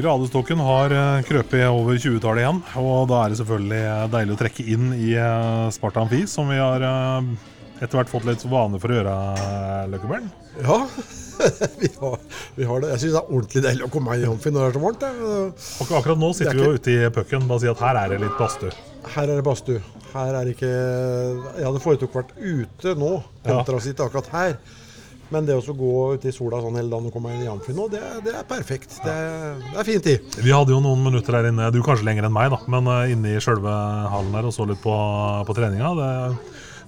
Gradestokken har eh, krøpet over 20-tallet igjen, og da er det selvfølgelig eh, deilig å trekke inn i eh, Sparta Amfi, som vi har etter hvert fått litt vane for å gjøre, Løkkebjørn? Ja, vi har, vi har det. Jeg syns det er ordentlig deilig å komme meg i Amfi når det er så varmt. Ak akkurat nå sitter vi jo ute i pucken, bare si at her er det litt badstue. Her er det badstue. Her er det ikke Jeg hadde foretrukket vært ute nå, kontra å sitte akkurat her. Men det å gå ute i sola sånn hele dagen og komme inn i Amfi nå, det, det er perfekt. Det, det er fin tid. Vi hadde jo noen minutter her inne, du kanskje lenger enn meg, da, men eh, inne i sjølve hallen her og så litt på, på treninga. Det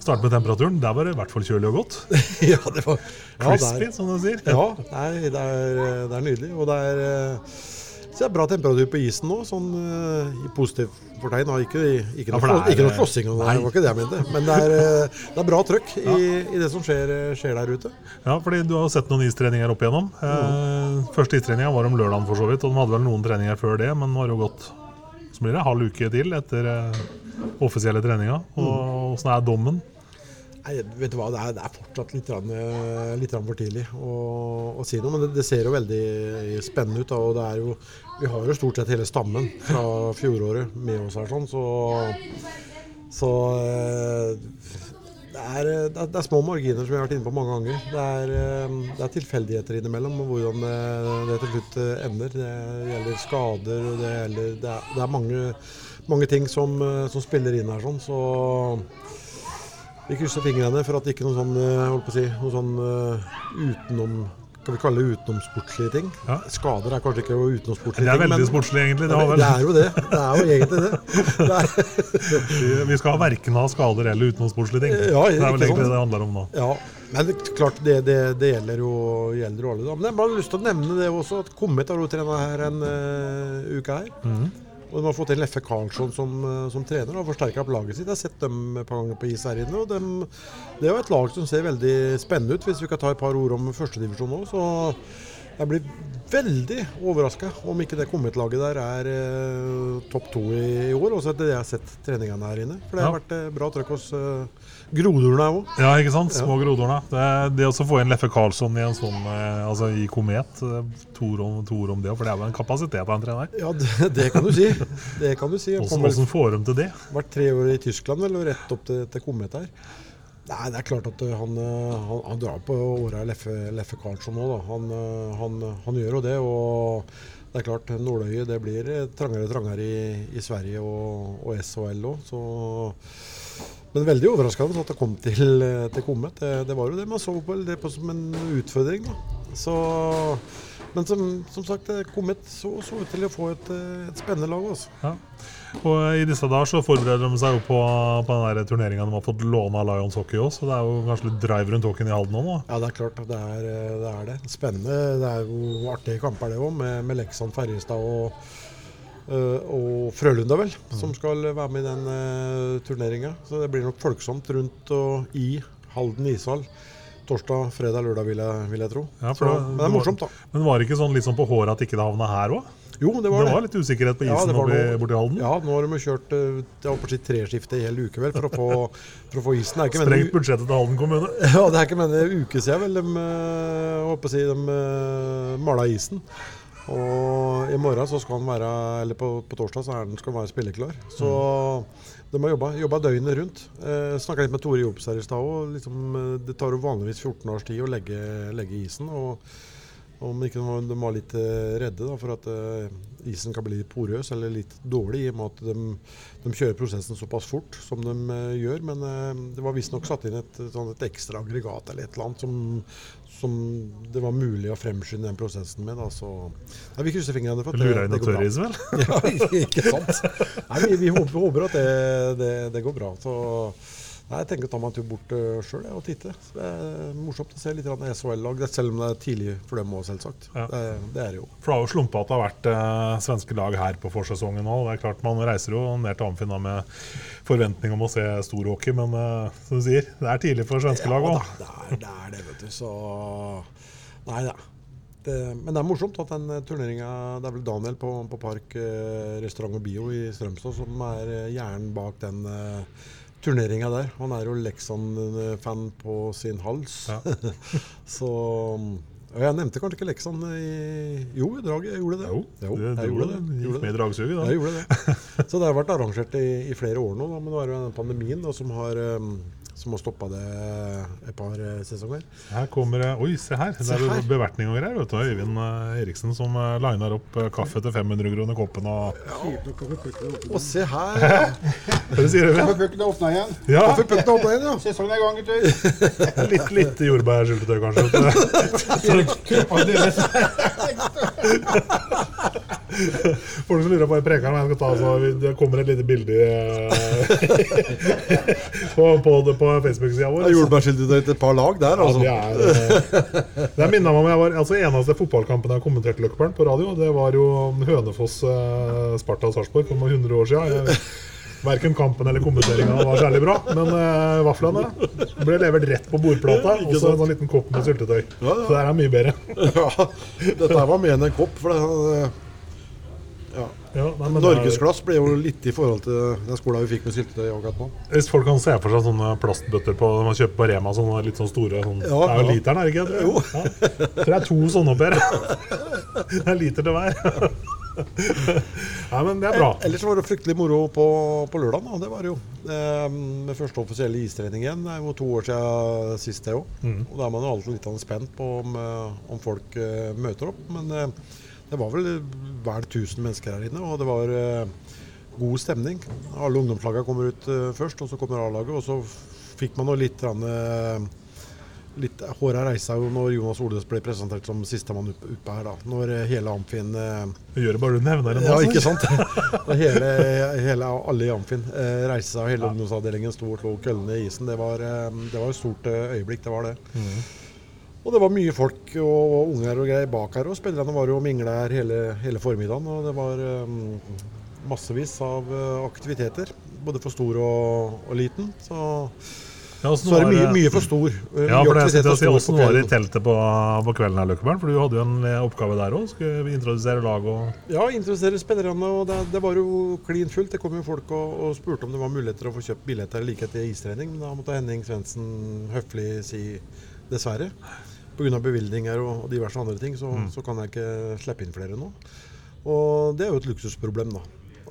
starte med temperaturen. Der var det i hvert fall kjølig og godt. ja, det var ja, Crispy, som du sier. ja nei, det, er, det er nydelig. Og det er, eh, så det er bra temperatur på isen nå, sånn eh, i positivt fortegn. Ikke, ikke, Ja, noe, er- ikke noe slåssing, det var ikke det jeg mente. Men det er, eh, det er bra trøkk i, i det som skjer, skjer der ute. Ja, fordi du har sett noen istreninger opp igjennom. Eh, første istreninga var om lørdagen for så vidt, og de hadde vel noen treninger før det, men nå har det jo gått så blir det halv uke til etter eh, offisielle treninga. Og åssen er dommen? Nei, vet du hva, Det er, det er fortsatt litt, grann, eh, litt rann for tidlig å, å si noe. Men det, det ser jo veldig spennende ut. Da, og det er jo, Vi har jo stort sett hele stammen fra fjoråret med oss her. sånn, Så, så eh, det, er, det, er, små marginer, som vi har vært inne på mange ganger. Det er, eh, det er tilfeldigheter innimellom og hvordan det, til slutt ender. Det gjelder skader, og det, gjelder, det, er, mange, mange ting som, som spiller inn her. sånn, så vi krysser fingrene for at det ikke noe sånn, eh, holdt på å si, noe sånn eh, utenom skal vi kalle det utenomsportslige ting? Ja. Skader er kanskje ikke utenomsportslige ting. Det er ting. veldig sportslig, egentlig. Det, det er jo det. Det er jo egentlig det. det er, vi- skal verken ha skader eller utenomsportslige ting. Ja, det er vel egentlig sånn. det det handler om nå. ja, men det, er klart, det, det, det gjelder jo gjelder jo alle. Men jeg har bare lyst til å nevne det også, at Kommet har jo trena her en uh, uke her. Mhm. Og de har fått inn Leffe Karlsson som, eh, som trener og forsterka opp laget sitt. Jeg har sett dem et par ganger på is her inne. og dem, Det er jo et lag som ser veldig spennende ut, hvis vi kan ta et par ord om førstedivisjon nå. Jeg blir veldig overraska om ikke det Kommet-laget der er eh, topp to i, i år. Også etter det jeg har sett treningene her inne. For det har Ja. vært eh, bra trøkk hos eh, grodorene òg. Ja, ikke sant? Små grodorna. Det, det å få inn Leffe Karlsson i en sånn, eh, altså i Komet, eh, to ord om, om det, for det er jo en kapasitet av en trener. Ja, det, det kan du si. Det kan du si. Hvordan får de til det? vært tre år i Tyskland vel, og rett opp til, til Komet her. Nei, det er klart at uh, han, uh, han, han drar på åra Leffe, Leffe Karlsson nå, da. Han, han, gjør jo det. Og det er klart, nåløyet det blir eh, trangere og trangere i, i Sverige og, og SHL òg, men veldig overraskende at det kom til, eh, til Komet. Det, det var jo det. Man så på det på som en utfordring. Så, men som, som sagt, Kommet så, så ut til å få et, eh, et spennende lag. Også. Ja. Og I disse dager så forbereder de seg jo på, på den turneringa de har fått låne av Lions Hockey òg, så det er jo kanskje litt drive rundt hockeyen i Halden òg nå. Ja, det er klart. Det er eh, det. Er det. Spennende. Det er jo artige kamper, det òg, med, med Leksand, Ferjestad og, øh, og Frølunda, vel, som skal være med i den uh, turneringa. Så det blir nok folksomt rundt og i Halden ishall. Torsdag, fredag, lørdag, vil jeg, vil jeg tro. Ja, Så, det- men det er morsomt, da. Men var det ikke sånn litt sånn på håret at ikke det havna her òg? Jo, det Det var var litt usikkerhet på isen ja, var borti, borti Halden? Ja, nå har de kjørt jeg si treskifte i hele uke vel, for å få, for å få isen. Det Sprengt meningen- budsjettet til Halden kommune. Ja, det er ikke en uke siden vel, de, eh, håper å si, de eh, mala isen. Og i morgen så skal han være, eller på, på torsdag så er den, skal han være spilleklar. Så de har jobba, jobba døgnet rundt. Eh, Snakka litt med Tore Jobs her i stad òg. Liksom, eh, det tar jo vanligvis 14 års tid å legge, legge isen. og om ikke de var, litt eh, redde da, for at eh, isen kan bli litt porøs eller litt dårlig, i og med at de, de kjører prosessen såpass fort som de uh, gjør. Men uh, det var visstnok satt inn et, sånn et ekstra aggregat eller et eller annet som, som det var mulig å fremskynde den prosessen med. Da. Så ja, vi krysser fingrene for at det, Lurer inn det går bra. tørris, vel? Ja, ikke sant. Nei, vi, vi håper, håper at det, det, det går bra. Så Nei, Jeg tenker å ta meg en tur bort uh, sjøl og titte. Det er morsomt å se litt SHL-lag, selv om det er tidlig for dem òg, selvsagt. Ja. Det, det er det jo. For det har jo slumpa at det har vært uh, svenske lag her på forsesongen òg. Det er klart Man reiser jo ned til Amfin med forventning om å se storhockey, men uh, som du sier, det er tidlig for svenske lag Ja, òg. det, er, det er det, vet du. Så Nei da. Det, men det er morsomt at den turneringa Det er vel Daniel på, på Park eh, restaurant og bio i Strømstad som er eh, hjernen bak den uh, turneringa der. Han er jo Leksand-fan på sin hals. Ja. så og Jeg nevnte kanskje ikke Leksand i Jo, i draget. Jeg gjorde det. Jo, Jo, du, jeg gjorde det. gikk med i det. dragsuget da. Jeg gjorde det. Så det har vært arrangert i, i flere år nå, da, men nå er det jo den pandemien da, som har, um, som har stoppa det et par eh, sesonger. Her kommer det Oi, se her! Det Se er jo her. bevertning og greier. vet du. Øyvind eh, Eriksen som uh, liner opp eh, kaffe til 500 kroner koppen. og Og se her! Hva sier du? Øyvind? Kaffepucken er åpna igjen. Ja, Pucken er åpna igjen, ja. Sesongen er i gang, gutter. litt, litt jordbærsyltetøy, kanskje. Folk som lurer på hva prekeren preker jeg skal ta, så det kommer et lite bilde eh, på, på, på Facebook-sida vår. Det er jordbærsyltetøy til et par lag der, Ja, altså. det er, eh, det minner meg om jeg var altså eneste fotballkampen jeg kommenterte kommentert på radio. Det var jo Hønefoss-Sparta Sarpsborg for noen hundre år siden. Verken kampen eller kommenteringa var særlig bra, men uh, vaflene ble levert rett på bordplata. Og så en sånn liten kopp med syltetøy. Ja, ja. Så det her er mye bedre. Ja, dette var mer enn en kopp. For det, ja. Ja, nei, Norgesglass ble jo litt i forhold til den skolen vi fikk med syltetøy akkurat nå. Hvis folk kan se for seg sånne plastbøtter på, man kjøper på Rema, sånne litt sånn store sånn, Ja, Det er jo ja. literen, er det ikke? Jo. Ja. Tror det er to sånne oppi her. Det er liter til hver. Nei, men det er bra. Ellers var det fryktelig moro på, på lørdag. Det var det jo. Eh, med første offisielle istrening igjen. Det er jo to år siden sist, det òg. Og da er man jo alltid litt spent på om, eh, om folk eh, møter opp. Men eh, det var vel vel 1000 mennesker her inne, og det var eh, god stemning. Alle ungdomslagene kommer ut eh, først, og så kommer A-laget. Og så fikk man noe litt eh, Litt, Håra reisa jo når Jonas Oldes ble presentert som sistemann oppe, oppe her. da Når hele Amfin Du gjør det bare du nevner det. ja, ikke sant? Hele, hele, alle i Amfin og hele ungdomsavdelingen sto og slo køllene i isen. Det var, det var et stort øyeblikk, det var det. Og det var mye folk og unger og greier bak her, og spillerne var jo og mingla her hele, hele formiddagen. Og det var um, massevis av eh, aktiviteter, både for stor og, og liten. Så, Ja, så er det mye, mye for stor. eh, Ja, for det jeg skulle si, Åssen var det i teltet på, på kvelden her, Løkkebern? For du hadde jo en eh, oppgave der òg. Skulle vi introdusere lag og Ja, introdusere spillerne. og det, det var jo klin fullt. Det kom jo folk og, og spurte om det var muligheter å få kjøpt billetter like etter istrening. Men da måtte Henning Svendsen høflig si dessverre. Pga. bevilgninger og, og diverse andre ting, så, så kan jeg ikke slippe inn flere nå. Og det er jo et luksusproblem, da.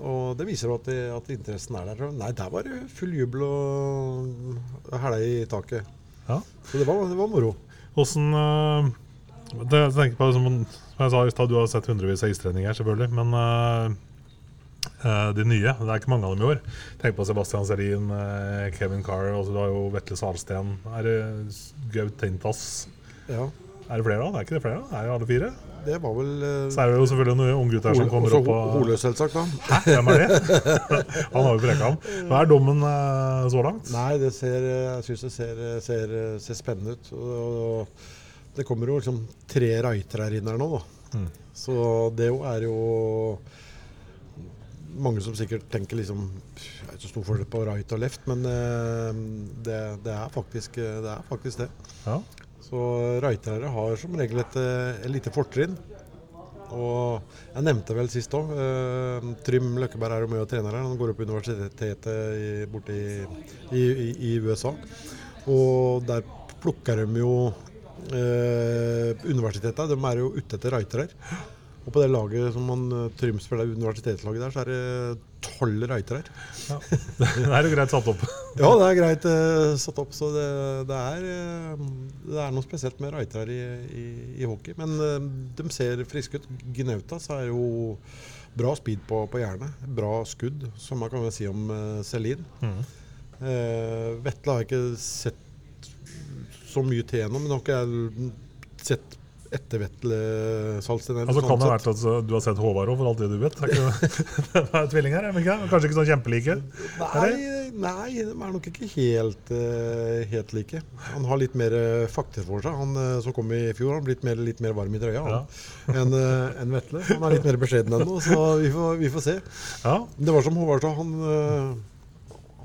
Og det viser jo at, at interessen er der. Nei, der var det full jubel og hæla i taket. Ja. Så det var, det var moro. Åssen eh, det, jeg tenker på, som, som jeg sa i stad, Du har sett hundrevis av istreninger, selvfølgelig. Men uh, de nye, det er ikke mange av dem i år. Tenk på Sebastian Serin, Kevin Carr, og så du har jo Vetle Salsten. Er det Gaut Tintas? Ja, Er det flere da? Det er ikke det flere da? Er det alle fire? det var vel eh, Så er det jo selvfølgelig noen unggutter som kommer Også opp og Holø, selvsagt. da. Hæ? Hvem er det? Han har jo preka ham. Hva er dommen eh, så langt? Nei, det ser, jeg syns det ser, ser, ser spennende ut. Og, det kommer jo liksom tre rightere her inne her nå, da. Mm. Så det jo er jo mange som sikkert tenker liksom Det er ikke så stor forskjell på right og left, men eh, det, det, er faktisk, det er faktisk det. Ja. Så rightere har som regel et, eh, et lite fortrinn. Og jeg nevnte vel sist òg, eh, Trym Løkkeberg er jo med og trener her. Han går opp på universitetet i, borte i, i, i, USA. Og der plukker de jo eh, Universitetet de er jo ute etter rightere. Og på det laget som man, eh, spiller universitetslaget der, så er det tolv rightere. ja. Det er jo greit satt opp. Ja, det er greit uh, satt opp. Så det, det, er, eh, det er noe spesielt med reitere i, i, i hockey. Men uh, de ser friske ut. Gnautas er jo bra speed på, på jernet. Bra skudd, som man kan si om uh, Celine. Eh, Vetle har jeg ikke sett så mye til ennå, men har ikke jeg sett etter Vetle Salsten. Altså kan det ha vært at du har sett Håvard òg, for alt det du vet? Er, ikke, det er tvillinger, er ikke? Kanskje ikke sånn kjempelike? Nei, nei, de er nok ikke helt, eh, helt like. Han har litt mer uh, fakter for seg. Han eh, som kom i fjor, har blitt mer, litt mer varm i trøya ja. enn eh, enn Vetle. Han er litt mer beskjeden ennå, så vi får, vi får se. Ja. Det var som Håvard sa, han, eh,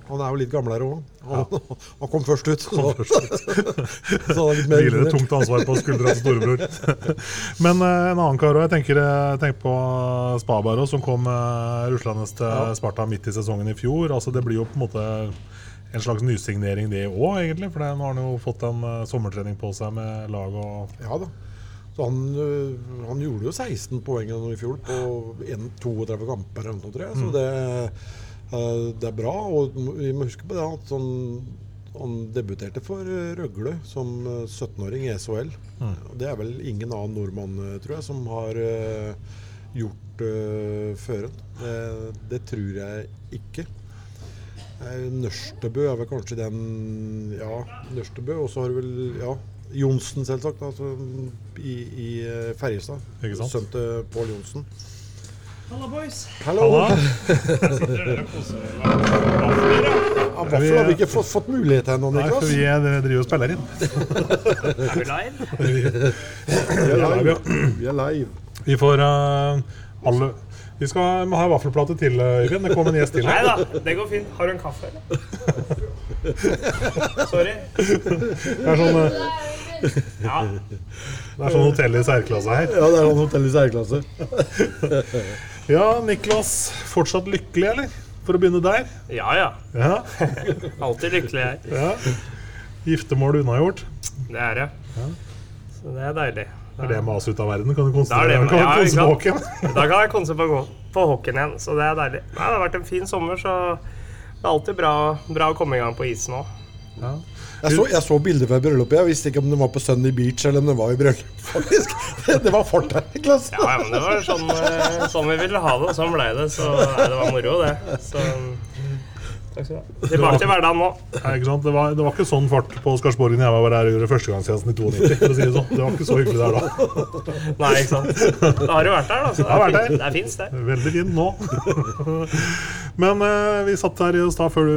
han er jo litt gamlere òg. Han, han kom først ut. Så, så han er litt mer Hviler et tungt ansvar på skuldra til storebror. Men uh, en annen kar òg. Jeg tenker, tenker på Spabar, som kom uh, ruslende til Sparta midt i sesongen i fjor. Altså Det blir jo på en måte en slags nysignering, det òg, egentlig. For det- nå har han jo fått en uh, sommertrening på seg med lag og Ja da. Så han, han gjorde jo 16 poeng i fjor på 32 kamper eller noe, tror jeg. Så det, øh, det er bra. Og vi må huske på det at han, han debuterte for øh, Røgle som øh, 17-åring i SHL. Mm. Det er vel ingen annen nordmann, tror jeg, som har gjort uh, før en. Det, det tror jeg ikke. Eh, Nørstebø er vel kanskje den Ja, Nørstebø. Og så har du vel ja, Johnsen, selvsagt, altså, i, i eh, Ferjestad. Sønnen til Pål Johnsen. Halla, boys. Hallo! Vaffel har vi ikke fått, fått mulighet til ennå, Nei, for Niklas. vi er, driver og spiller inn. Er vi live? Vi er live. Vi er live. Vi får eh, alle Vi skal ha vaffelplate til, eh, Øyvind. Det kommer en gjest til. Nei da, det går fint. Har du en kaffe, eller? Sorry. Det er sånn, eh, Ja. det er sånn hotell i særklasse her. Ja, det er sånn hotell i særklasse. Ja, Niklas. Fortsatt lykkelig, eller? For å begynne der. ja ja. Ja. Alltid lykkelig, jeg. ja. Giftermål unnagjort. Det er det. Så det er deilig. Er det maset ut av verden? Kan du Da er konsentrere deg ja, konse sant? Da kan jeg konse på, på hockeyen igjen, så det er deilig. Nei, det har vært en fin sommer, så det er alltid bra, bra å komme i gang på isen òg. Jeg så, jeg så bilder fra bryllupet. Jeg visste ikke om det var på Sunny Beach eller om det var i bryllup. faktisk. Det var fart her, Niklas. Ja, ja, men det var sånn, eh, sånn vi ville ha det, og sånn ble det. Så nei, det var moro, det. Så takk skal du ha. Tilbake til hverdagen nå. Ja, ikke sant? Det, var, det var ikke sånn fart på Skarsborgen jeg var der og gjorde førstegangstjenesten i 92. For å si det sånn. Det var ikke så hyggelig der da. Nei, ikke sant. Da har du vært der, da. Så det er, det er fint, det. Veldig fint nå. Men eh, vi satt her i stad før,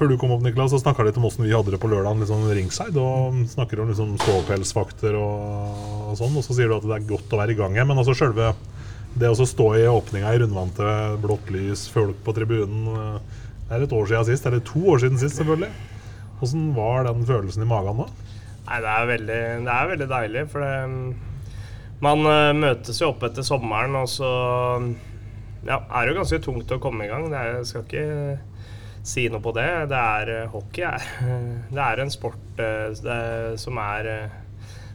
før du kom opp, Niklas, og snakka litt om åssen vi hadde det på lørdagen. Sånn ringside, og snakker om liksom ståpelsfakter og, og sånn. Og så sier du at det er godt å være i gang igjen. Men altså sjølve det å stå i åpninga i rundvante, blått lys, folk på tribunen eh, Det er et år siden sist. Eller to år siden sist, selvfølgelig. Åssen var den følelsen i magen da? Nei, det er veldig, det er veldig deilig, for det, man eh, møtes jo opp etter sommeren, og så ja, er jo ganske tungt å komme i gang. Det er, jeg skal ikke si noe på det. Det er eh, hockey er, det er en sport eh, det, som er eh,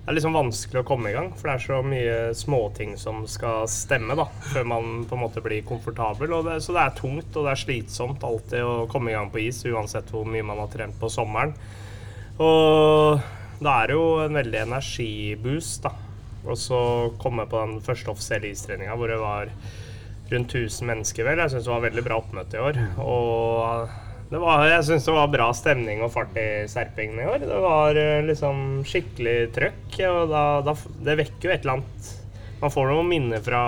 Det er liksom vanskelig å komme i gang, for det er så mye småting som skal stemme da, før man på en måte blir komfortabel. Det, så det er tungt og det er slitsomt alltid å komme i gang på is, uansett hvor mye man har trent på sommeren. Og da er det jo en veldig energiboost, da. Og så komme på den første offisielle istreninga hvor det var rundt 1000 mennesker, vel. Jeg syns det var veldig bra oppmøte i år. Og det var, jeg syns det var bra stemning og fart i Serpingen i år. Det var eh, liksom skikkelig trøkk, og da, da Det vekker jo et eller annet Man får noen minner fra,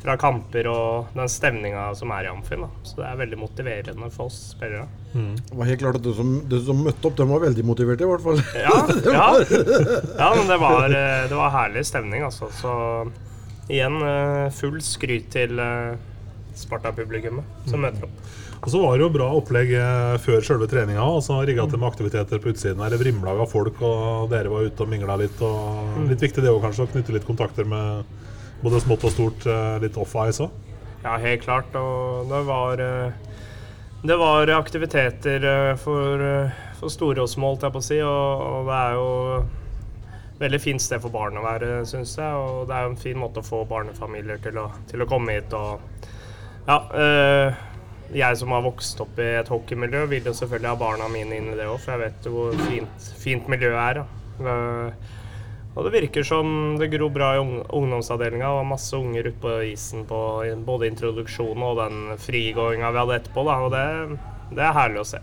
fra kamper og den stemninga som er i Amfin. Da. Så det er veldig motiverende for oss spillere. Det var helt klart at du som, du som møtte opp, de var veldig motiverte, i hvert fall. Ja, ja. ja men det var, eh, det var herlig stemning, altså. Så igjen eh, full skryt til eh, Sparta-publikummet som møter opp. Og så var det jo bra opplegg eh, før selve treninga. Altså rigga til med aktiviteter på utsiden. her, Det vrimla av folk, og dere var ute og mingla litt. og Litt viktig det òg, kanskje, å knytte litt kontakter med både smått og stort, litt off-ice òg. Ja, helt klart. Og det var Det var aktiviteter for, for store og små, holdt jeg på å si. Og, og det er jo veldig fint sted for barn å være, syns jeg. Og det er jo en fin måte å få barnefamilier til å, til å komme hit og Ja. Øh, jeg som har vokst opp i et hockeymiljø, vil jo selvfølgelig ha barna mine inn i det òg, for jeg vet jo hvor fint, fint miljøet er. Da. Og det virker som det gror bra i ungdomsavdelinga. Det var masse unger ute på isen på både introduksjonen og den frigåinga vi hadde etterpå. Da, og det, det er herlig å se.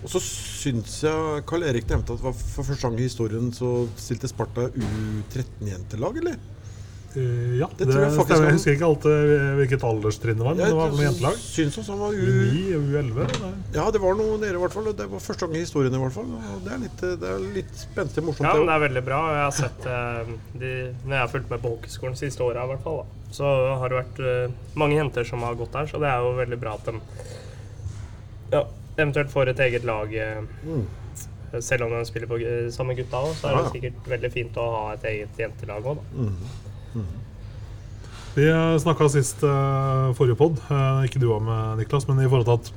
Og så syns jeg Karl Erik nevnte at for første gang i historien så stilte Sparta U13-jentelag, eller? Uh, Ja, Det det, tror jeg faktisk stemmer. Jeg husker ikke alltid hvilket alderstrinn det var, men det var noe jentelag. Syns også han var U... U9 og U11. eller? Ja, det var noe nede i hvert fall. Det var første gang i historien i hvert fall. Og det er litt, det er litt spenstig morsomt. Ja, det men det er veldig bra. Jeg har sett eh, de, Når jeg har fulgt med på hockeyskolen de siste åra, i hvert fall, da, så har det vært eh, mange jenter som har gått der. Så det er jo veldig bra at de ja, eventuelt får et eget lag. eh, Selv om de spiller på samme gutta òg, så er det Mm. Ja, ja. sikkert veldig fint å ha et eget jentelag òg, da. Vi snakka sist uh, forrige pod, eh, ikke du òg med, Niklas, men i forhold til at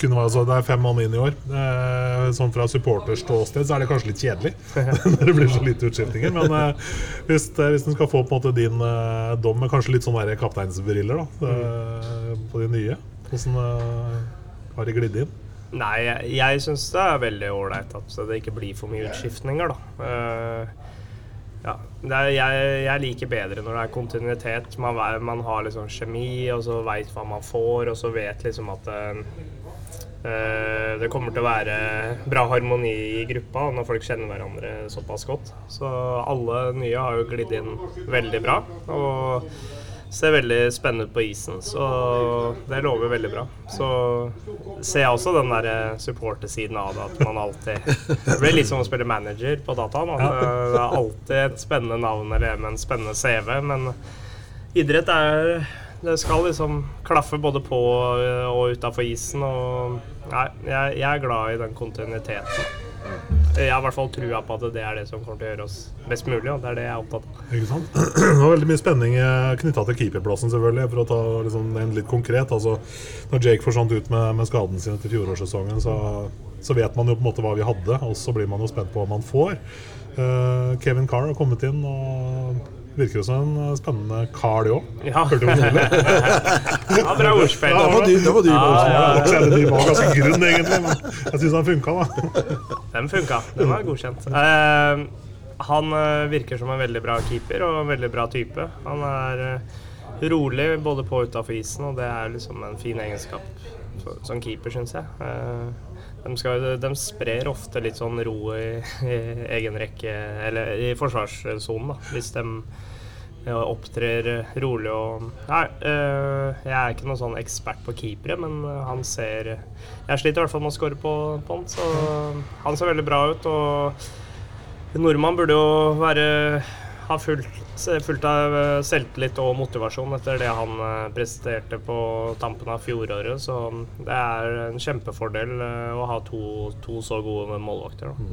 kunne være, så det er fem mann inn i år. Eh, sånn fra supporterståsted så er det kanskje litt kjedelig når det blir så lite utskiftinger. Men eh, hvis, eh, hvis du skal få på en måte din eh, dom med kanskje litt sånn kapteinsbriller da, eh, på de nye, hvordan eh, har de glidd inn? Nei, jeg, jeg syns det er veldig ålreit at det ikke blir for mye utskiftninger, da. Eh, ja, er, jeg, jeg liker bedre når det er kontinuitet. Man, man har liksom kjemi, og så veit hva man får, og så vet liksom at eh, eh, det kommer til å være bra harmoni i gruppa når folk kjenner hverandre såpass godt. Så alle nye har jo glidd inn veldig bra. Og ser veldig spennende ut på isen, så det lover veldig bra. Så ser jeg også den der eh, supportersiden av det, at man alltid Det blir litt som å spille manager på dataen. At det er alltid et spennende navn eller med en spennende CV, men idrett er Det skal liksom klaffe både på og utafor isen, og nei, jeg, jeg er glad i den kontinuiteten. Jeg har i hvert fall trua på at det er det som kommer til å gjøre oss best mulig, og det er det jeg er opptatt av. Ikke sant? Det var veldig mye spenning knytta til keeperplassen, selvfølgelig. For å ta liksom, en litt konkret. Altså, når Jake forsvant ut med, med skaden sin etter fjorårssesongen, så, så vet man jo på en måte hva vi hadde, og så blir man jo spent på hva man får. Uh, Kevin Carr har kommet inn og virker jo som en spennende kar, det òg. Ja. Hørte du det? Ja, bra ordspill. Ja, det var det var dyr Ja, ja, Det var ikke det, de var ganske grunn, egentlig, men jeg syns han funka, da. Den funka. Den var godkjent. Uh, han eh, virker som en veldig bra keeper og en veldig bra type. Han er eh, rolig både på og utafor isen, og det er liksom en fin egenskap som keeper, syns jeg. Eh, de, skal, de sprer ofte litt sånn ro i, i egen rekke, eller i forsvarssonen, da, hvis de opptrer rolig og Nei, øh, jeg er ikke noen sånn ekspert på keepere, men øh, han ser Jeg sliter i hvert fall med å score på, på han, så han ser veldig bra ut. Og nordmann burde jo være ha fullt, fullt av øh, selvtillit og motivasjon etter det han øh, presterte på tampen av fjoråret. Så det er en kjempefordel øh, å ha to, to så gode målvakter. Da.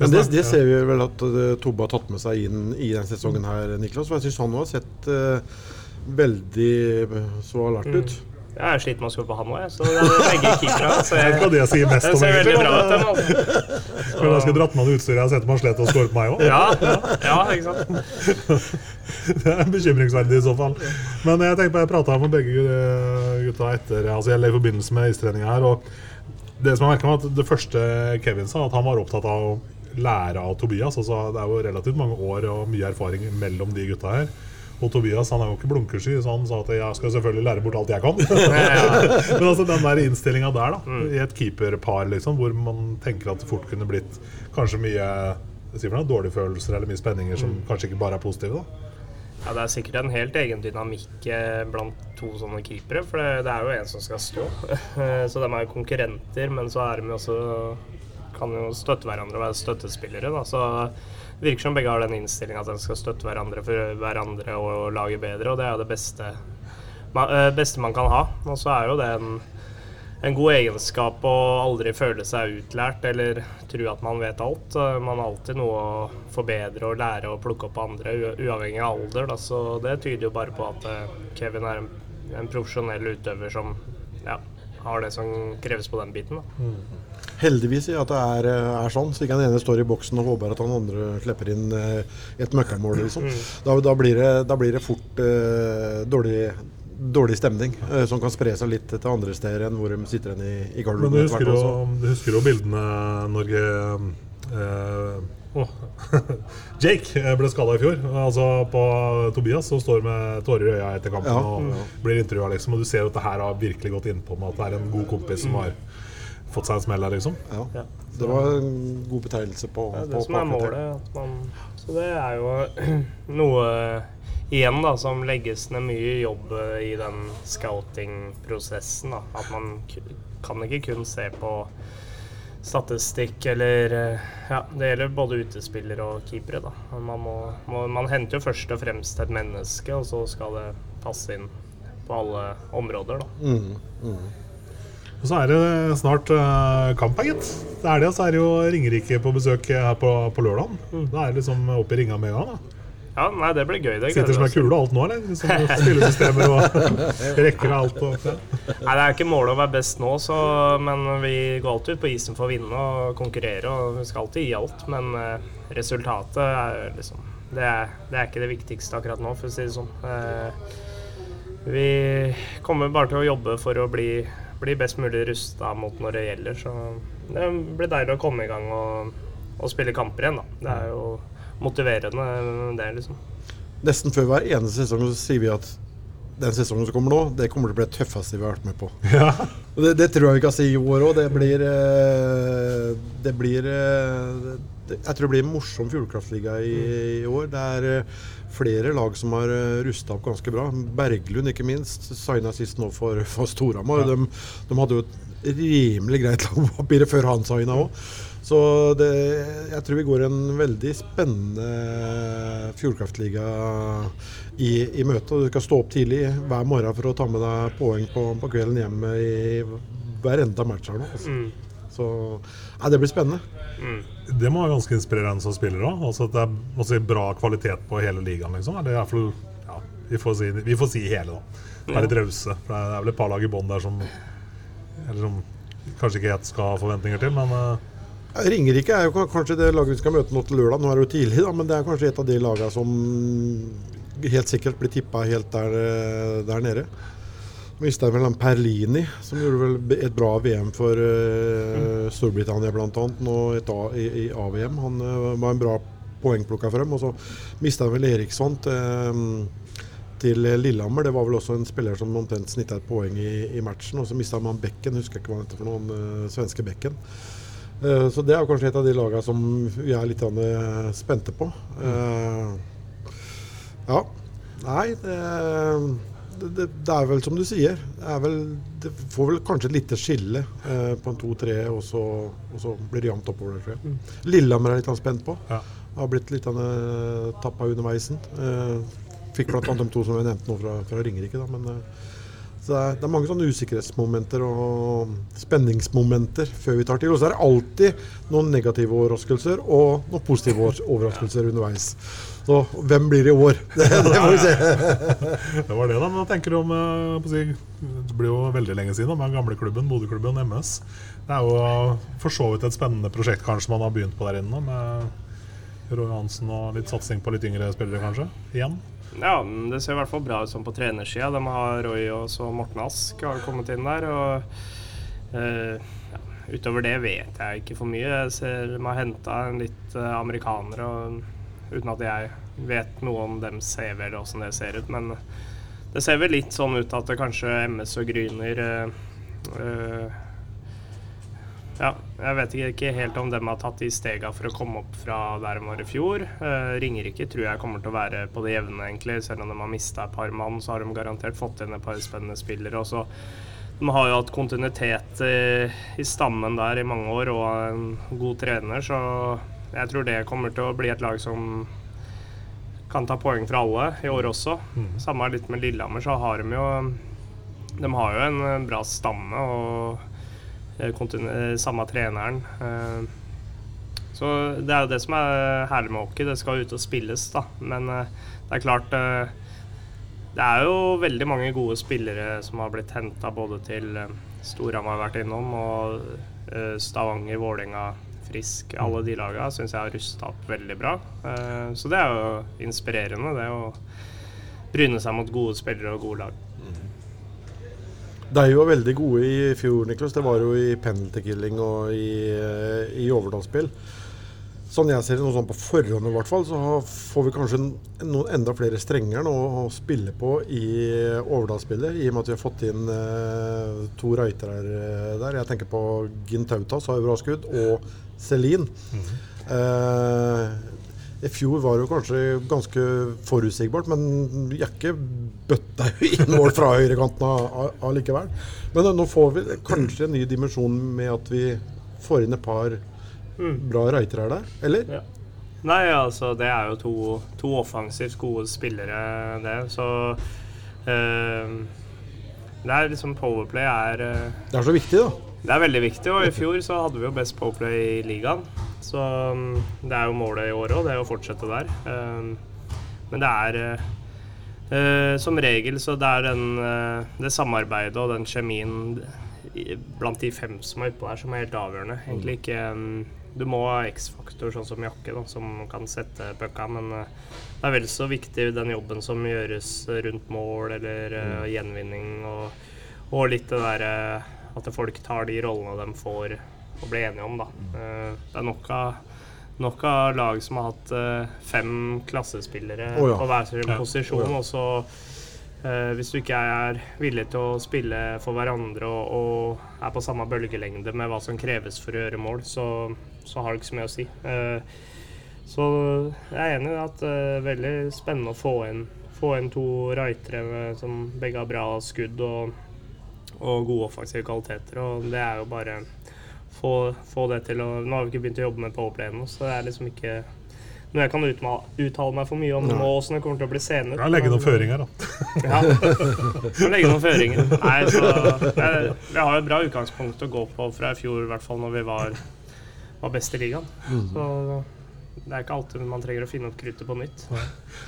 Men det, det ser vi vel at Tobbe har tatt med seg inn i denne sesongen her, Niklas. For jeg syns han har sett uh, veldig så alert ut. Jeg er sliten med å skåre på han òg, så det er begge keepere. Så Jeg vet ikke hva jeg, det sier mest om, ser veldig bra ut, Skulle jeg skulle dratt med noe utstyret jeg har sett man slet å skåre på meg òg. Ja, ja, ikke sant. Det er bekymringsverdig i så fall. Men jeg tenker på, jeg prata med begge eh, gutta etter altså jeg i forbindelse med istreninga her. Og det som jeg merket var at det første Kevin sa, at han var opptatt av å lære av Tobias. Altså, det er jo relativt mange år og mye erfaring mellom de gutta her. Og Tobias han er jo ikke blunkesky, så han sa at jeg skal selvfølgelig lære bort alt jeg kan. Men altså den der innstillinga der, da, i et keeperpar, liksom, hvor man tenker at det fort kunne blitt kanskje mye noe, dårlige følelser eller mye spenninger som kanskje ikke bare er positive. da Ja, Det er sikkert en helt egen dynamikk eh, blant to sånne keepere, for det, er jo en som skal stå. Så de er jo konkurrenter, men så er de også kan jo støtte hverandre og være støttespillere. Da. Så virker som begge har den innstillinga at de skal støtte hverandre for hverandre og lage bedre, og det er jo det beste man, eh, beste man kan ha. Og så er jo det en, en god egenskap å aldri føle seg utlært eller tro at man vet alt. Eh, Man har alltid noe å forbedre og lære og plukke opp andre, u- uavhengig av alder. Da. Så det tyder jo bare på at eh, Kevin er en, en profesjonell utøver som ja, har det som kreves på den biten. Da. Heldigvis i at det er, eh, er sånn, så ikke den ene står i boksen og håper at han andre slipper inn eh, et møkkamål. Liksom. Da, da, blir det, da blir det fort eh, dårlig, dårlig stemning, eh, som kan spre seg litt til andre steder enn hvor de sitter igjen i, i Men garderoben. du etter husker, jo, du husker jo bildene når eh, Oh. Jake ble skada i fjor. Altså på Tobias, som står med tårer i øya etter kampen Ja, og ja. blir intervjua. Liksom, og du ser at det her har virkelig gått innpå med at det er en god kompis som har fått seg en smell der, liksom. Ja. Ja. Det var en god betegnelse på, Det er på, det som er målet. At man, så det er jo noe igjen da, som legges ned mye jobb eh, i den scouting-prosessen. At man kan ikke kun se på statistikk eller eh, Ja, det gjelder både utespillere og keepere, da. Man, må, må, man henter jo først og fremst et menneske, og så skal det passe inn på alle områder, da. Mm, Og så er det snart uh, kamp, her, gitt. Det er det, og så er det jo Ringerike på besøk her på, på lørdag. Da er det liksom oppe i ringa med en gang. da. Ja, nei, det blir gøy. Det Sitter som ei kule og alt nå, eller? Liksom, Spillesystemer og rekker og alt. Og, ja. Nei, Det er ikke målet å være best nå, så, men vi går alltid ut på isen for å vinne og konkurrere. og Vi skal alltid gi alt, men eh, resultatet er liksom det er, det er ikke det viktigste akkurat nå, for å si det sånn. Eh, vi kommer bare til å jobbe for å bli, bli best mulig rusta mot når det gjelder. Så det blir deilig å komme i gang og, og spille kamper igjen, da. Det er jo motiverende, det, liksom. Nesten før hver eneste sesong så sier vi at den sesongen som kommer nå, det kommer til å bli det tøffeste vi har vært med på. Og det, det tror jeg vi kan si i år òg. Det blir eh, Det blir eh, det, Jeg tror det blir en morsom Fjordkraftliga i, i år. Det er eh, flere lag som har rusta opp ganske bra. Berglund ikke minst. Signa sist nå for, for Storhamar. De, de hadde jo et rimelig greit lag på papiret før han signa òg. Så det, jeg tror vi går en veldig spennende Fjordkraftliga i, i møte. Og du skal stå opp tidlig hver morgen for å ta med deg poeng på, på kvelden hjemme i hver enda match her nå. Altså. Mm. Så ja, det blir spennende. Det må være ganske inspirerende som spiller òg. Altså at det er altså, bra kvalitet på hele ligaen, liksom. Eller i hvert fall ja, vi, får si, vi får si hele, da. Være litt rause. For det er vel et par lag i bånn der som Eller som kanskje ikke helt skal ha forventninger til, men eh, Ringerike er jo kanskje det laget vi skal møte nå til lørdag. Nå er det jo tidlig, da, men det er kanskje et av de lagene som helt sikkert blir tippa helt der, eh, der nede. Mista vel han Perlini, som gjorde vel et bra VM for uh, Storbritannia bl.a. nå et A, i, i AVM. Han uh, var en bra poengplukker for dem. Og så mista vel Eriksson til, til Lillehammer. Det var vel også en spiller som omtrent snitta et poeng i, i matchen. Og så mista man Bekken, husker ikke hva han heter for noen, uh, svenske Bekken. Eh, Så det er kanskje et av de lagene som vi er litt eh, spente på. Eh, Ja. Nei, det, det, det, er vel som du sier. Det, er vel, det får vel kanskje et lite skille på en to-tre, og, så- og så blir det jevnt oppover. Tror jeg. Lillehammer er litt spent på. Ja. Har blitt litt tappa underveisen. Fikk bl.a. de to som vi nevnte nå fra, fra Ringerike. Da, men så det er, det er mange sånne usikkerhetsmomenter og spenningsmomenter før vi tar til. Og så er det alltid noen negative overraskelser og noen positive overraskelser underveis. Så hvem blir det i år? Det, det må vi se. det var det, da. Men hva tenker du om eh, på si, Det blir jo veldig lenge siden, men gamleklubben, Bodø-klubben MS. Det er jo for så vidt et spennende prosjekt kanskje man har begynt på der inne, med Roy Hansen og litt satsing på litt yngre spillere, kanskje? Igjen. Ja, det ser i hvert fall bra ut sånn på trenersida. De har Roy og så Morten Ask har kommet inn der. og eh, ja, Utover det vet jeg ikke for mye. Jeg ser de har henta litt eh, amerikanere, og, uten at jeg vet noe om dem CV eller åssen det ser ut. Men det ser vel litt sånn ut at det kanskje MS og Gryner eh, eh, ja, jeg vet ikke, helt om dem har tatt de stega for å komme opp fra der de var i fjor. Uh, Ringerike tror jeg kommer til å være på det jevne, egentlig. Selv om de har mista et par mann, så har de garantert fått inn et par spennende spillere. Og så de har jo hatt kontinuitet i, i stammen der i mange år og en god trener, så jeg tror det kommer til å bli et lag som kan ta poeng fra alle i år også. Samme litt med Lillehammer, så har de jo De har jo en bra stamme og samme treneren. eh, Så det er jo det som er herlig med hockey. Det skal ut og spilles, da. Men eh, det er klart eh, Det er jo veldig mange gode spillere som har blitt henta både til eh, Storhamar har vært innom, og eh, Stavanger, Vålerenga, Frisk. Alle de laga syns jeg har rusta opp veldig bra. Eh, Så det er jo inspirerende, det å bryne seg mot gode spillere og gode lag. De var veldig gode i fjor, Niklas. Det var jo i penalty killing og i, eh, i overtallsspill. sånn jeg ser det, noe sånn på forhånd i hvert fall, så får vi kanskje noen enda flere strenger nå å spille på i Overdalsspillet, i og med at vi har fått inn eh, to rightere eh, der. Jeg tenker på Gintautas har jo bra skudd, og Celine. Eh, I fjor var det jo kanskje ganske forutsigbart, men Jakke bøtta jo inn mål fra høyrekanten allikevel. Men nå får vi kanskje en ny dimensjon med at vi får inn et par bra reitere her der, eller? Ja. Nei, altså det er jo to, to offensivt gode spillere, det. Så øh, Det er liksom Powerplay er øh, Det er så viktig, da. Det er veldig viktig, og i fjor så hadde vi jo best Powerplay i ligaen. Så mm, det er jo målet i år òg, det er å fortsette der. Um, men det er eh, eh, Som regel så det er den, eh, det samarbeidet og den kjemien blant de fem som er utpå der, som er helt avgjørende. Egentlig ikke mm, Du må ha X-faktor, sånn som Jakke, da, som kan sette pucka, men det er vel så viktig den jobben som gjøres rundt mål eller eh, gjenvinning, og, og litt det derre at folk tar de rollene de får og blir enige om. Da. Eh, Det er nok av, nok av lag som har hatt eh, fem klassespillere oh, ja. på hver sin Ja. posisjon. Og så, eh, hvis du ikke er villig til å spille for hverandre og, og er på samme bølgelengde med hva som kreves for å gjøre mål, så, så har det ikke så mye å si. Så jeg er enig i at det er veldig spennende å få inn, få inn to rightere som begge har bra skudd og, og gode offensive kvaliteter. Og det er jo bare få, få det til å Nå har vi ikke begynt å jobbe med powerplay ennå, så det er liksom ikke noe jeg kan uttale meg for mye om nå åssen det kommer til å bli senere. Ja, legge noen føringer, da. ja. Legge noen føringer. Nei, så jeg, Vi har et bra utgangspunkt å gå på fra i fjor, i hvert fall når vi var, var best i ligaen. Så det er ikke alltid man trenger å finne opp kruttet på nytt.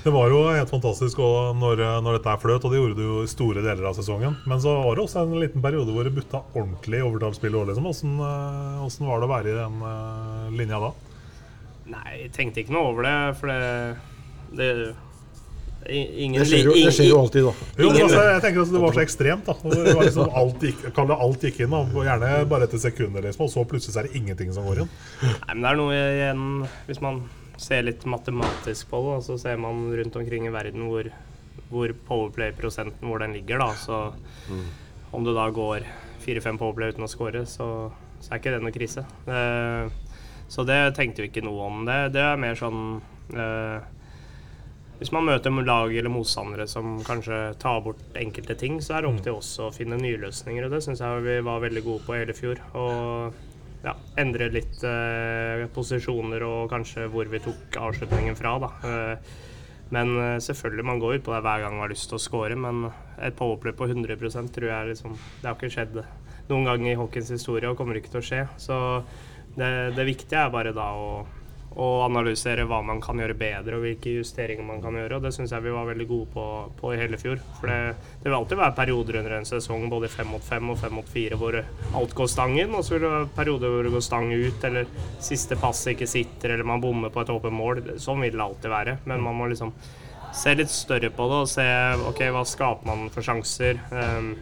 Det var jo helt fantastisk når, når dette er fløt, og det gjorde det jo i store deler av sesongen. Men så var det også en liten periode hvor det butta ordentlig i overtallsspillet òg, liksom. Åssen eh, åssen var det å være i den eh, linja da? Nei, jeg tenkte ikke noe over det, for det, det Ingen Det skjer jo, det skjer jo alltid, da. Jo, men altså, jeg tenker altså, Det var så ekstremt. da det var liksom alt gikk, Kall det alt gikk inn, og gjerne bare etter sekunder, liksom, og så plutselig er det ingenting som går inn. Nei, men det er noe igjen Hvis man ser litt matematisk på det, så ser man rundt omkring i verden hvor, hvor powerplay-prosenten hvor den ligger. da Så om det da går fire-fem powerplay uten å score, så, så er ikke det noe krise. Eh, så det tenkte vi ikke noe om. Det, det er mer sånn eh, Hvis man møter lag eller motstandere som kanskje tar bort enkelte ting, så er det opp til oss å finne nye løsninger, og det syns jeg vi var veldig gode på hele fjor. Og ja, endre litt eh, posisjoner og kanskje hvor vi tok avslutningen fra. Da. Eh, men eh, selvfølgelig, man går ut på det hver gang man har lyst til å score, men et powerplay på 100% tror jeg liksom Det har ikke skjedd noen gang i hockeyens historie og kommer ikke til å skje. Så det, det viktige er bare da å, å analysere hva man kan gjøre bedre og hvilke justeringer man kan gjøre. Og det syns jeg vi var veldig gode på, på i hele fjor. For det, det vil alltid være perioder under en sesong, både fem mot fem og fem mot fire, hvor alt går stang inn. Og så vil det være perioder hvor det går stang ut, eller siste passet ikke sitter, eller man bommer på et åpent mål. Sånn vil det alltid være. Men man må liksom se litt større på det og se ok, hva skaper man for sjanser. Um,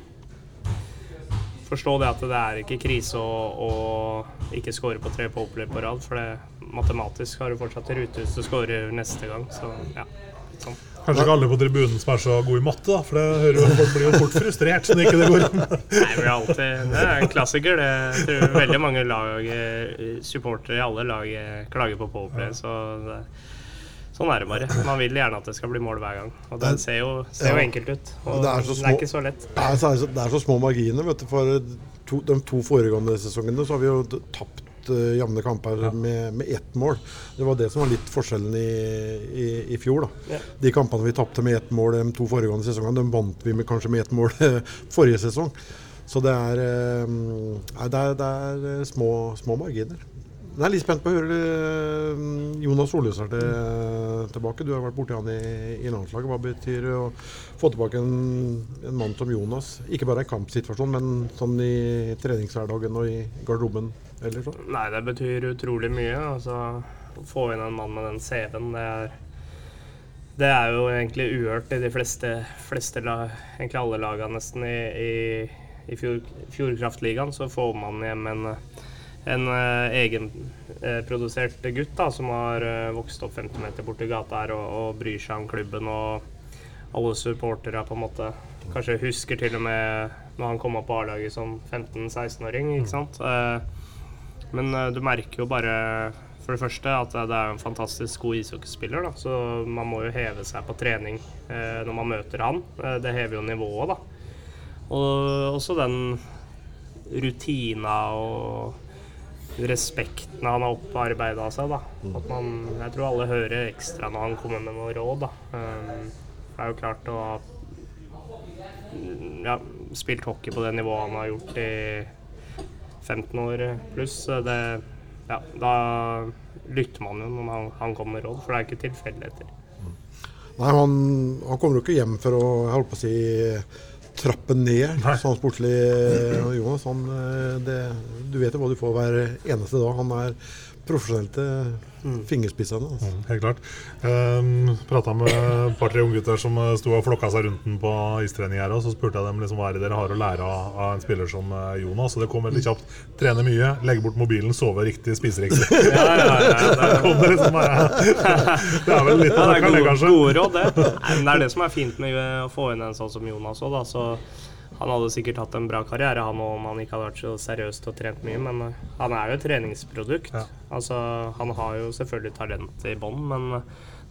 forstå det at det er ikke krise å, å ikke score på tre powerplay på rad, for det, matematisk har du fortsatt rute hvis du scorer neste gang. Så ja, litt sånn. Kanskje ikke alle på tribunen som er så gode i matte, da, for det hører jo, folk blir jo fort frustrert når ikke det går. Nei, vi har alltid, Det er en klassiker. det. Jeg tror veldig mange lag, eh, supportere i alle lag eh, klager på powerplay. Så det, sånn er det bare. Man vil gjerne at det skal bli mål hver gang. Og det ser jo, ser jo enkelt ut. Og det det er er, så små- ikke så lett. Det er, så, er det er så små marginer. vet du For to, de to foregående sesongene så har vi jo tapt uh, jevne kamper med, med ett mål. Det var det som var litt forskjellen i, i, i fjor. da. Ja. De kampene vi tapte med ett mål de to foregående sesongene, de vant vi med kanskje med ett mål forrige sesong. Så det er, eh, det er, det er små, små marginer. Jeg er litt spent på å høre eh, Jonas Solhus er til, tilbake. Du har vært borti han i, i landslaget. Hva betyr det å få tilbake en, en mann som Jonas? Ikke bare i kampsituasjonen, men sånn i treningshverdagen og i garderoben eller sånn? Nei, det betyr utrolig mye. Altså, å få inn en mann med den CV-en, det er det er jo egentlig uhørt i de fleste, fleste lag, egentlig alle lagene nesten i, i, i fjord, Fjordkraftligaen. Så får man hjem en, en eh, egenprodusert gutt da, som har eh, vokst opp 50 meter borti gata her og, og bryr seg om klubben. Og alle supportere på en måte kanskje husker til og med når han kom opp på A-laget som 15-16-åring. ikke sant? Eh, men du merker jo bare for det første at det er en fantastisk god ishockeyspiller. Så man må jo heve seg på trening eh, når man møter han. Det hever jo nivået, da. Og også den rutina og respekten han har opparbeida seg. da. At man, jeg tror alle hører ekstra når han kommer med noe råd. da. Um, det er jo klart å ha mm, ja, spilt hockey på det nivået han har gjort i 15 år pluss. Det, ja, da lytter man jo når han, han kommer med råd, for det er ikke tilfeldigheter. Nei, han, han kommer jo ikke hjem for å holde på å si trappe ned Nei. sånn sportslig. eh, Jonas, han, eh, det, du vet jo hva du får hver eneste dag. Han er profesjonell til fingerspissene. Altså. Mm, Helt klart. Um, Prata med et par-tre unggutter som eh, sto og flokka seg rundt den på istrening her. Og så spurte jeg dem liksom, hva er det dere har å lære av, av en spiller som eh, Jonas. Og det kom veldig kjapt. Trene mye, legge bort mobilen, sove riktig, spise riktig. Ja, ja, ja, ja, det, kom det liksom bare Det er vel litt av det det, gode, kanskje. gode råd, det. Nei, men det er det som er fint med å få inn en sånn som Jonas òg, da. Så han hadde sikkert hatt en bra karriere, han òg, om han ikke hadde vært så seriøst og trent mye. Men eh, han er jo et treningsprodukt. Ja. Altså, han har jo selvfølgelig talent i bånn, men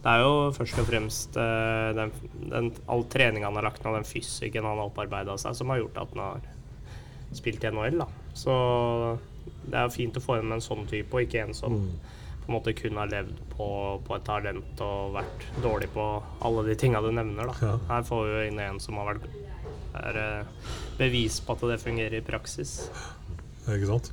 det er jo først og fremst eh, den, den, all treninga han har lagt ned, den fysikken han har opparbeida seg, som har gjort at han har spilt i NHL. da. Så det er jo fint å få inn en sånn type, og ikke en som på en måte kun har levd på, på et talent og vært dårlig på alle de tinga du nevner. da. Ja. Her får vi jo inn en som har vært er eh, bevis på at det fungerer i praksis. Ikke sant?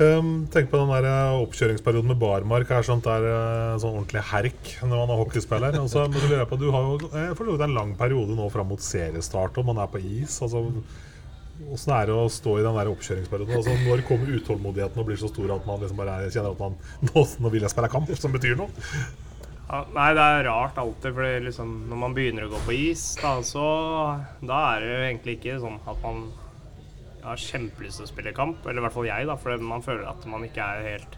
Um, tenk på den der eh, oppkjøringsperioden med barmark. er sånt der, eh, sånn ordentlig herk når man er hockeyspiller. Altså, men så lurer jeg på, Du har jo for så vidt en lang periode nå fram mot seriestart, og man er på is. altså Åssen er det å stå i den der oppkjøringsperioden? Altså, når kommer utålmodigheten og blir så stor at man liksom bare er- kjenner at man nå, nå vil jeg spille kamp, som betyr noe? Ja, nei, det er rart alltid, for liksom, når man begynner å gå på is, da, så da er det jo egentlig ikke sånn at man har kjempelyst til å spille kamp. Eller i hvert fall jeg, da, for man føler at man ikke er helt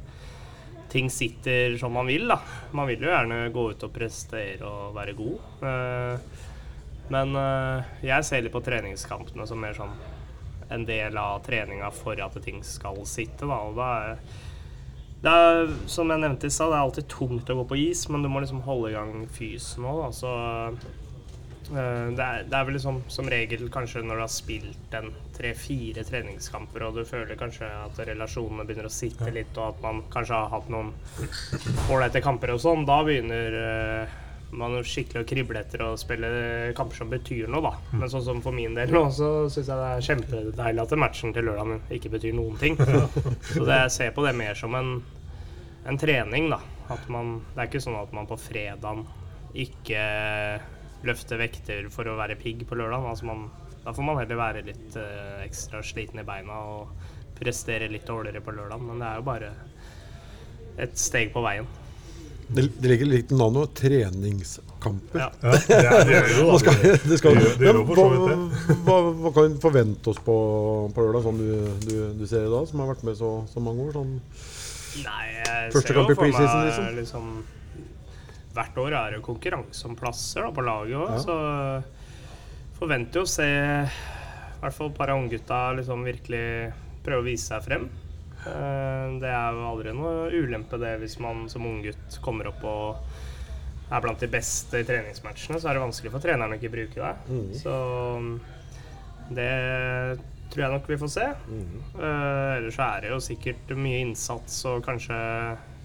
Ting sitter som man vil, da. Man vil jo gjerne gå ut og prestere og være god. Eh, Men eh, jeg ser litt på treningskampene som mer sånn en del av treninga for at ting skal sitte, da. Og da er det er, som jeg nevnte i stad, det er alltid tungt å gå på is, men du må liksom holde i gang fysen òg, da. Så eh, det, er, det er vel liksom som regel kanskje når du har spilt en tre-fire treningskamper, og du føler kanskje at relasjonene begynner å sitte litt, og at man kanskje har hatt noen ålreite kamper og sånn, da begynner eh, man jo skikkelig å krible etter å spille kamper som betyr noe, da. Men sånn som for min del nå, så syns jeg det er kjempedeilig at matchen til lørdag ikke betyr noen ting. Så det, jeg ser på det mer som en, en trening, da. Man, det er ikke sånn at man på fredagen ikke løfter vekter for å være pigg på lørdag. Altså man, da får man heller være litt eh, ekstra sliten i beina og prestere litt dårligere på lørdag. Men det er jo bare et steg på veien. Det, det ligger litt nano treningskamper. Ja. Ja, det, er, det gjør det jo, skal, det skal, Det gjør hva, hva, hva kan vi forvente oss på, på lørdag, som du, du, du ser i dag, som har vært med så, så mange år? Sånn. Nei, jeg Første ser jo kamp i for preseason, meg liksom? liksom Hvert år er det konkurranse om plasser da, på laget òg, Ja. så forventer jo å se i hvert fall et par av unggutta liksom virkelig prøve å vise seg frem. Eh, Det er jo aldri noe ulempe det hvis man som unggutt kommer opp og er blant de beste i treningsmatchene, så er det vanskelig for treneren å ikke bruke deg. Mm. Så det tror jeg nok vi får se. Eh, ellers så er det jo sikkert mye innsats og kanskje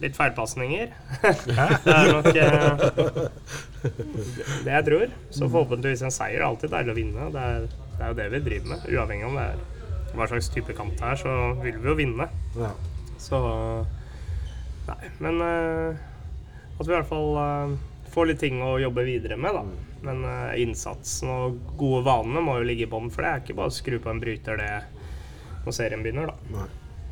litt feilpasninger. det er nok uh, det jeg tror. Så forhåpentligvis en seier er alltid deilig å vinne. Det er, det er jo det vi driver med. Uavhengig om det er hva slags type kamp det er, så vil vi jo vinne. Ja. Så Nei, men eh, at vi i hvert fall eh, får litt ting å jobbe videre med, da. Men eh, innsatsen og gode vanene må jo ligge i bånn, for det er ikke bare å skru på en bryter det når serien begynner, da. Nei.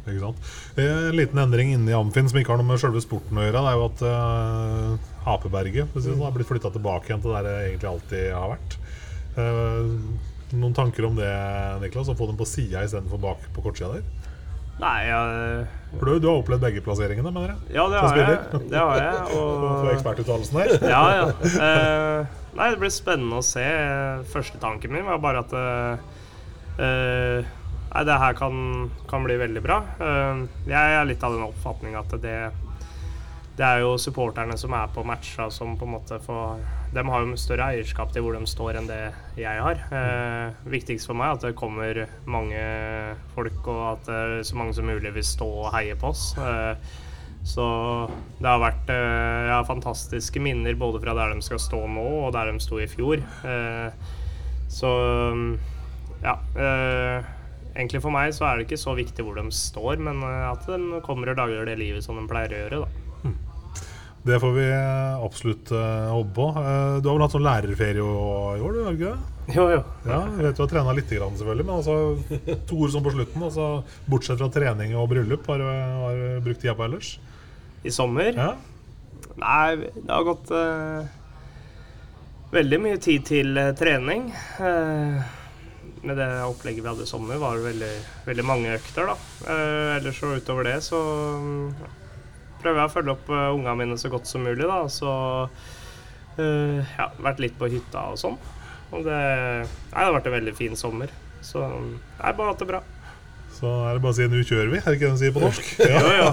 Ikke sant? En liten endring inni Amfinn Amfin som ikke har noe med selve sporten å gjøre, det er jo at uh, Apeberget sånn, har blitt flytta tilbake igjen til der det egentlig alltid har vært. Eh, noen tanker om det, Niklas? Å få dem på sida istedenfor bak på kortsida der? Nei, jeg, For du, du har opplevd begge plasseringene, mener jeg? ja, det har jeg. Det har jeg. Få For ekspertuttalelsen der. Ja, ja. Uh, nei, det blir spennende å se. Første tanken min var bare at eh, eh, Nei, det her kan, kan bli veldig bra. Uh, jeg er litt av den oppfatning at det det er jo supporterne som er på matcha som på en måte får De har jo større eierskap til hvor de står enn det jeg har. Eh, viktigst for meg er at det kommer mange folk, og at eh, så mange som mulig vil stå og heie på oss. Eh, så det har vært eh, ja, fantastiske minner både fra der de skal stå nå, og der de sto i fjor. Eh, så ja. Eh, egentlig for meg så er det ikke så viktig hvor de står, men at de kommer og lager det livet som de pleier å gjøre. da. Det får vi absolutt eh, håpe på. Eh, du har vel hatt sånn lærerferie i år, du? har ikke det? Jo, jo. Ja, jeg vet du har trena litt, grann, selvfølgelig, men altså, to ord som på slutten. Altså, bortsett fra trening og bryllup, har du brukt tida på ellers? I sommer? Ja? Nei, det har gått uh, veldig mye tid til uh, trening. Uh, med det opplegget vi hadde i sommer, var det veldig, veldig mange økter, da. Eh, ellers så utover det så mm, prøver jeg å følge opp uh, ungene mine så godt som mulig, da. Så uh, ja, vært litt på hytta og sånn. Og det, nei, det har vært en veldig fin sommer. Så nei, bare hatt det bra. Så er det bare å si 'nå kjører vi', er det ikke det de sier på norsk? Ja. Ja.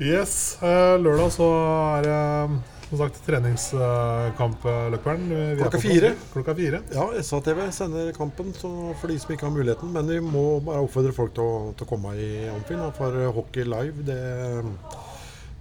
Yes. eh, lørdag så er det som sagt treningskamp, eh, Klokka fire. Klokka fire. Ja, SA-TV sender kampen så for de som ikke har muligheten. Men vi må bare oppfordre folk til å, til å komme i Amfin. For hockey live, det,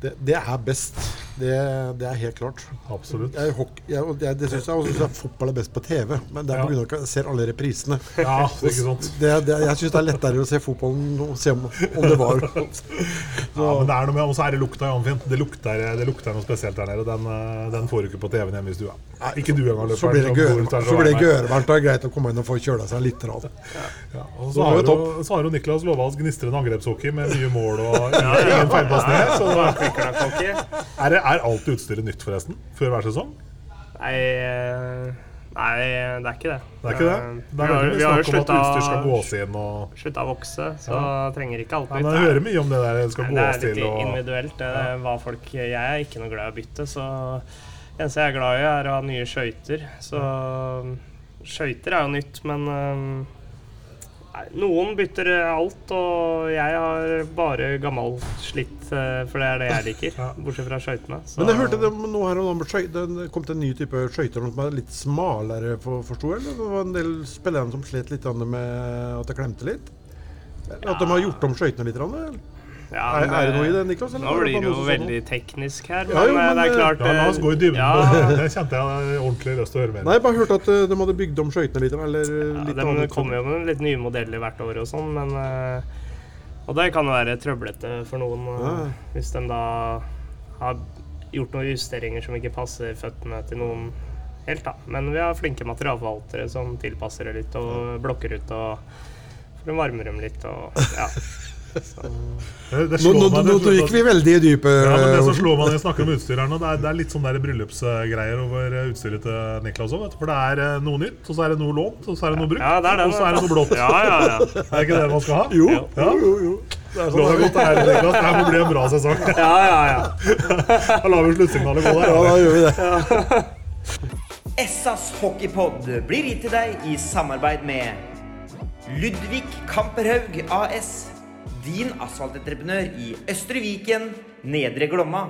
det, det er best. Det, det er helt klart. Absolutt. Jeg, jeg, jeg, det syns jeg også synes fotball er best på TV, men det er Ja. pga. at jeg ser alle reprisene. Ja, ikke sant. Det, det, jeg syns det er lettere å se fotballen og se om, om det var Ja, men det er noe med, Og så er det lukta i Amfin. Det lukter, det lukter noe spesielt der nede. Den, eh, den får du ikke på TV-en hjemme i stua. Ikke du engang, Så det der Så blir det varmt. gørevarmt. Det er greit å komme inn og få kjøla seg litt. Rann. Ja, og Så så har, det jo, så har jo Niklas lova oss gnistrende angrepshockey med mye mål og ingen feilpasninger. Så er, det- er alt utstyret nytt, forresten? Før hver sesong? Nei, eh, nei, det er ikke det. Det er ikke det? Eh, Det er vi har, vi har jo slutta å vokse, så trenger ikke alt ja, nytt. men Jeg hører mye om det der det Nei, det er litt til og individuelt. Det, er hva folk, jeg er ikke noe glad i å bytte, så det eneste jeg er glad i, er å ha nye skøyter. Så skøyter er jo nytt, men nei, noen bytter alt, og jeg har bare gammel slitt, øh, for det er det jeg liker. Bortsett fra skøytene. Men jeg hørte det nå her skøy- det kom til en ny type skøyter som er litt smalere, for- forsto jeg? eller? Det var en del spillere som slet litt med at det klemte litt? At de har gjort om skøytene litt? eller? Ja, Er, men, er det noe i det, Niklas? eller Nå blir det jo noe sånn? veldig teknisk her, Ja, jo, men, øh, det er klart Ja, la oss gå i dybden. Ja, Det kjente jeg ordentlig lyst til å høre mer Nei, jeg bare hørte at eh, de hadde bygd om skøytene litt. Eller Ja, litt de annet. kommer jo med litt nye modeller hvert år og sånn, men eh, Og det kan jo være trøblete for noen eh, Ja. hvis de da har gjort noen justeringer som ikke passer føttene til noen helt, da. Men vi har flinke materialforvaltere som tilpasser det litt og blokker ut og for å varme dem litt og ja. Så, Det, det Nå, nå, nå, nå gikk vi veldig i dypet. Ja, men det som slår meg når jeg snakker om utstyr her nå, det er, det er litt sånn der bryllupsgreier over utstyret til Niklas òg. For det er eh, noe nytt, og så er det noe lånt, og så er det noe brukt, ja, det det, og så er det noe blått. Ja, ja, ja. Er det ikke det man skal ha? Jo, Ja. jo, jo. Det er Lov deg sånn. godt det her, Niklas. Det må bli en bra sesong. ja, ja, ja. Da lar vi sluttsignalet gå der. Ja, da gjør vi det. Essas hockeypod blir gitt til deg i samarbeid med Ludvig Kamperhaug AS. Din asfaltentreprenør i Østre Viken, Nedre Glomma.